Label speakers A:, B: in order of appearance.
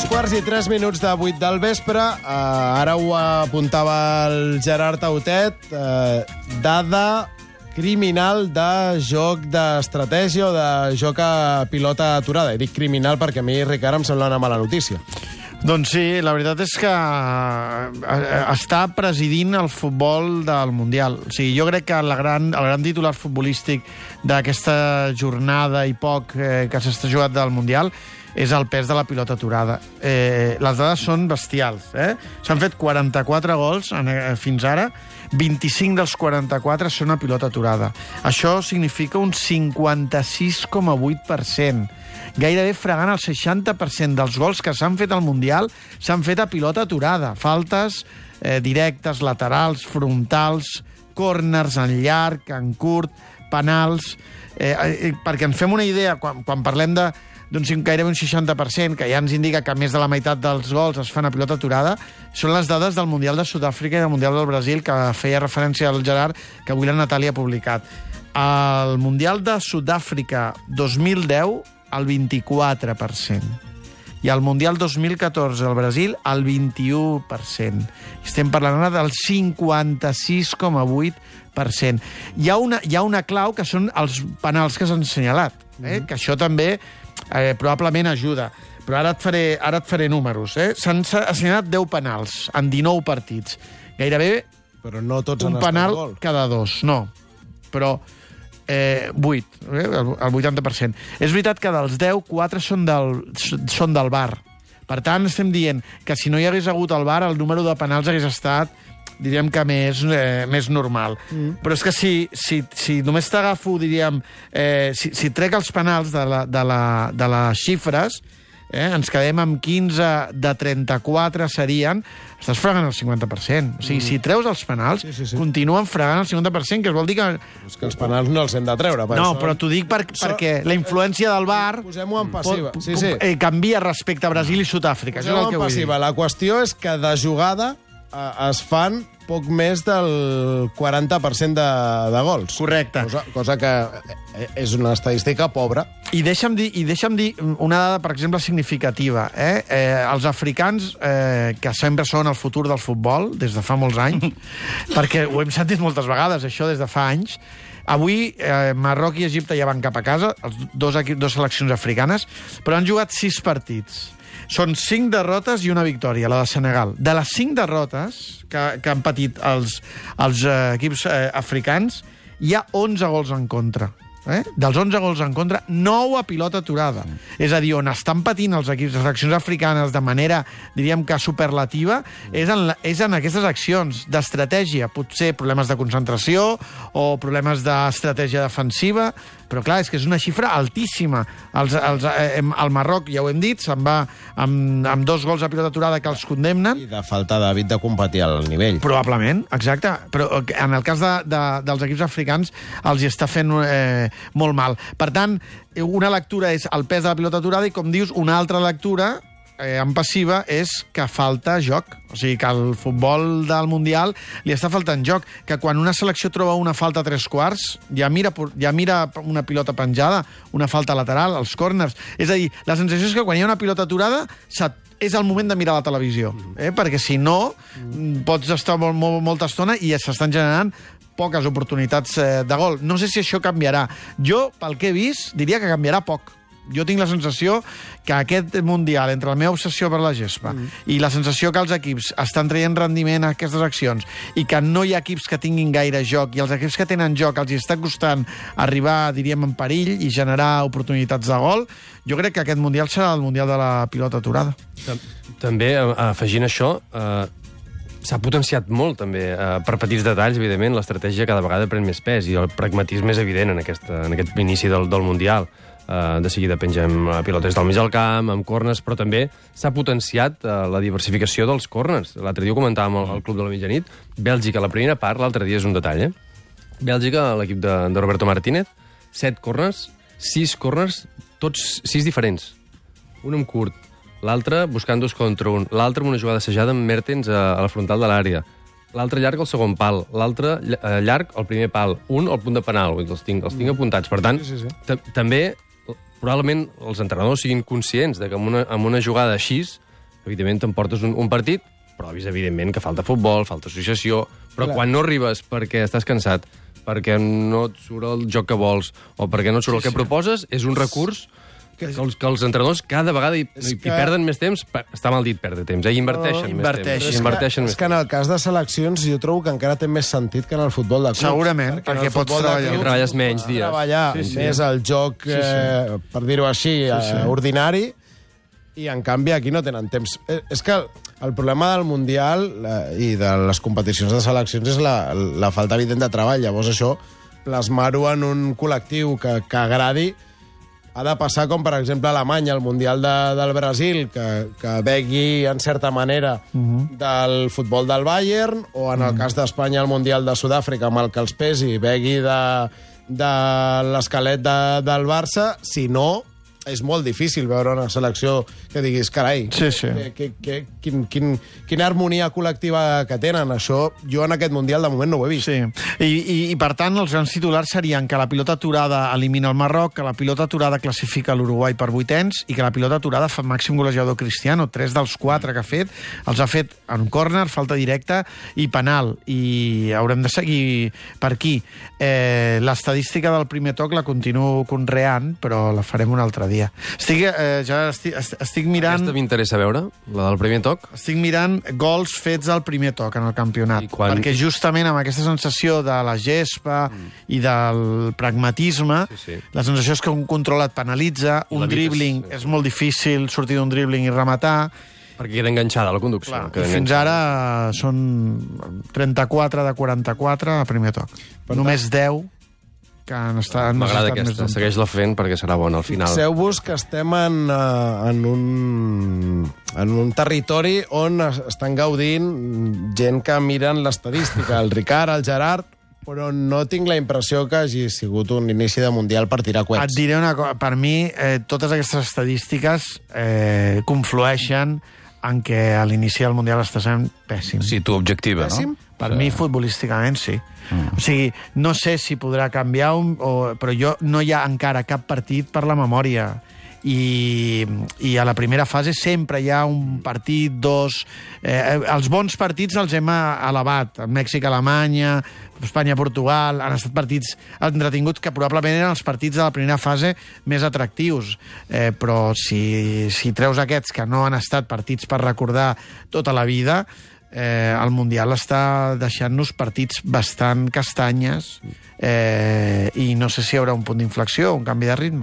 A: Dos quarts i tres minuts de vuit del vespre. Uh, ara ho apuntava el Gerard Autet. Uh, dada criminal de joc d'estratègia o de joc a pilota aturada. I dic criminal perquè a mi, Ricard, em sembla una mala notícia.
B: Doncs sí, la veritat és que eh, està presidint el futbol del Mundial. O sigui, jo crec que la gran, el gran titular futbolístic d'aquesta jornada i poc eh, que s'està jugat del Mundial és el pes de la pilota aturada. Eh, les dades són bestials. Eh? S'han fet 44 gols en, eh, fins ara, 25 dels 44 són a pilota aturada. Això significa un 56,8%. Gairebé fregant el 60% dels gols que s'han fet al Mundial s'han fet a pilota aturada. Faltes eh, directes, laterals, frontals, corners en llarg, en curt, penals... Eh, eh, perquè ens fem una idea, quan, quan parlem de d'un gairebé un 60%, que ja ens indica que més de la meitat dels gols es fan a pilota aturada, són les dades del Mundial de Sud-àfrica i del Mundial del Brasil, que feia referència al Gerard, que avui la Natàlia ha publicat. Al Mundial de Sud-àfrica 2010, el 24%. I al Mundial 2014 al Brasil, el 21%. Estem parlant ara del 56,8%. Hi ha, una, hi ha una clau que són els penals que s'han assenyalat, eh? Mm -hmm. que això també eh, probablement ajuda. Però ara et faré, ara et faré números. Eh? S'han assenyalat 10 penals en 19 partits. Gairebé
A: Però no tots
B: un
A: han
B: penal
A: gol.
B: cada dos, no. Però eh, 8, eh, el, el 80%. És veritat que dels 10, 4 són del, són del bar. Per tant, estem dient que si no hi hagués hagut el bar, el número de penals hagués estat diríem que més, eh, més normal. Mm. Però és que si, si, si només t'agafo, diríem, eh, si, si trec els penals de, la, de, la, de les xifres, eh, ens quedem amb 15 de 34 serien, estàs fregant el 50%. O sigui, mm. si treus els penals,
A: Sí, sí, sí.
B: continuen fregant el 50%, que es vol dir que...
A: És que els penals no els hem de treure. per
B: No,
A: això-
B: però t'ho dic per,
A: Això-
B: perquè la influència del bar
A: Posem-ho en passiva. Sí, sí.
B: eh, canvia respecte a Brasil i Sud-àfrica.
A: Posem-ho en passiva. La qüestió és que de jugada eh, es fan poc més del 40% de, de gols.
B: Correcte.
A: Cosa, cosa que eh, és una estadística pobra.
B: I deixa'm dir, i deixa'm dir una dada, per exemple, significativa. Eh? Eh, els africans, eh, que sempre són el futur del futbol, des de fa molts anys, perquè ho hem sentit moltes vegades, això, des de fa anys, Avui, eh, Marroc i Egipte ja van cap a casa, els dos, dos seleccions africanes, però han jugat sis partits. Són cinc derrotes i una victòria, la de Senegal. De les cinc derrotes que, que han patit els, els eh, equips eh, africans, hi ha 11 gols en contra. Eh? Dels 11 gols en contra, 9 a pilota aturada. Mm. És a dir, on estan patint els equips, les seleccions africanes de manera, diríem que superlativa, mm. és, en, la- és en aquestes accions d'estratègia. Potser problemes de concentració o problemes d'estratègia defensiva, però clar, és que és una xifra altíssima. Els, els, eh, el Marroc, ja ho hem dit, se'n va amb, amb dos gols a pilota aturada que els condemnen,
A: I de falta d'hàbit de competir al nivell.
B: Probablement, exacte. Però eh, en el cas de, de, dels equips africans els hi està fent eh, molt mal. Per tant, eh, una lectura és el pes de la pilota aturada i, com dius, una altra lectura eh, en passiva és que falta joc. O sigui, que al futbol del Mundial li està faltant joc. Que quan una selecció troba una falta a tres quarts, ja mira, ja mira una pilota penjada, una falta lateral, els corners... És a dir, la sensació és que quan hi ha una pilota aturada és el moment de mirar la televisió, eh? perquè si no mm. pots estar molt, molt, molta estona i s'estan generant poques oportunitats eh, de gol. No sé si això canviarà. Jo, pel que he vist, diria que canviarà poc. Jo tinc la sensació que aquest Mundial, entre la meva obsessió per la gespa mm. i la sensació que els equips estan traient rendiment a aquestes accions i que no hi ha equips que tinguin gaire joc i els equips que tenen joc els hi està costant arribar, diríem, en perill i generar oportunitats de gol, jo crec que aquest Mundial serà el Mundial de la pilota aturada.
C: Tam- També, afegint això, eh, s'ha potenciat molt, també, eh, per petits detalls, evidentment, l'estratègia cada vegada pren més pes i el pragmatisme és evident en, aquesta, en aquest inici del, del Mundial. Eh, de seguida pengem eh, pilotes del mig al camp, amb corners, però també s'ha potenciat eh, la diversificació dels corners. L'altre dia ho comentàvem al, al Club de la Mitjanit. Bèlgica, la primera part, l'altre dia és un detall, eh? Bèlgica, l'equip de, de Roberto Martínez, set corners, sis corners, tots sis diferents. Un amb curt, l'altre buscant dos contra un, l'altre amb una jugada assajada amb Mertens a, a la frontal de l'àrea, l'altre llarg al segon pal, l'altre eh, llarg al primer pal, un al punt de penal, els tinc, els tinc apuntats. Per tant,
A: Sí, sí, sí.
C: ta- també probablement els entrenadors siguin conscients de que amb una, amb una jugada així evidentment t'emportes un, un partit, però és evidentment que falta futbol, falta associació, però
A: Clar.
C: quan no arribes perquè estàs cansat, perquè no et surt el joc que vols o perquè no et surt el que proposes, és un recurs que, que, els, que els entrenadors cada vegada hi,
A: És
C: hi,
A: que-
C: hi perden més temps, per- està mal dit perdre temps, eh? hi inverteixen,
B: Oh,
C: més
B: inverteixen.
C: temps.
A: és
C: Inverteixen
A: que,
C: més
A: és que en el cas de seleccions jo trobo que encara té més sentit que en el futbol de clubs.
B: Segurament,
A: en
B: perquè
A: el
B: pots
A: futbol de
B: treballar.
A: clubs
C: Treballes menys dies.
A: Treballar
B: Sí, sí.
A: més el joc, eh, per dir-ho així,
B: sí.
A: eh, ordinari, i en canvi aquí no tenen temps. Eh, és que el, el problema del Mundial eh, i de les competicions de seleccions és la, la falta evident de treball. Llavors això, plasmar-ho en un col·lectiu que, que agradi, ha de passar com, per exemple, a Alemanya, el Mundial de, del Brasil, que, que begui, en certa manera, del futbol del Bayern, o en el cas d'Espanya, el Mundial de Sud-àfrica, amb el que els pesi, begui de, de l'esquelet de, del Barça, si no, és molt difícil veure una selecció que diguis, carai,
B: Sí, sí.
A: Que, que, que, quin, quin, quina harmonia col·lectiva que tenen. Això jo en aquest Mundial de moment no ho he vist.
B: Sí, I, i, i per tant els grans titulars serien que la pilota aturada elimina el Marroc, que la pilota aturada classifica l'Uruguai per vuitens i que la pilota aturada fa màxim golejador Cristiano. Tres dels quatre que ha fet els ha fet en córner, falta directa i penal. I haurem de seguir per aquí. Eh, L'estadística del primer toc la continuo conreant, però la farem un altre dia. Estic, eh, ja estic, estic mirant...
C: Aquesta m'interessa veure, la del primer toc.
B: Estic mirant gols fets al primer toc en el campionat,
C: I quan-
B: perquè justament amb aquesta sensació de la gespa mm. i del pragmatisme,
C: Sí, sí.
B: la sensació és que un control et penalitza,
C: I
B: un dribbling
C: sí.
B: és molt difícil sortir d'un dribbling i rematar,
C: Perquè queda enganxada la conducció.
B: Clar,
C: queda
B: fins ara són 34 de 44 a primer toc. Només 10 que han estat,
C: M'agrada aquesta, segueix-la fent perquè serà bona al final.
A: Fixeu-vos que estem en, uh, en, un, en un territori on es- estan gaudint gent que miren l'estadística, el Ricard, el Gerard, però no tinc la impressió que hagi sigut un inici de Mundial per tirar
B: Et
A: coets.
B: diré una cosa, per mi eh, totes aquestes estadístiques eh, conflueixen en què a l'inici del Mundial està sent pèssim.
D: Sí, tu objectiva,
A: Pèssim?
D: no?
B: Per mi, futbolísticament, sí. Mm. O sigui, no sé si podrà canviar, un, o, però jo no hi ha encara cap partit per la memòria. I, i a la primera fase sempre hi ha un partit, dos... Eh, els bons partits els hem elevat. Mèxic-Alemanya, Espanya-Portugal, han estat partits entretinguts que probablement eren els partits de la primera fase més atractius. Eh, però si, si treus aquests que no han estat partits per recordar tota la vida, eh, el Mundial està deixant-nos partits bastant castanyes eh, i no sé si hi haurà un punt d'inflexió, un canvi de ritme.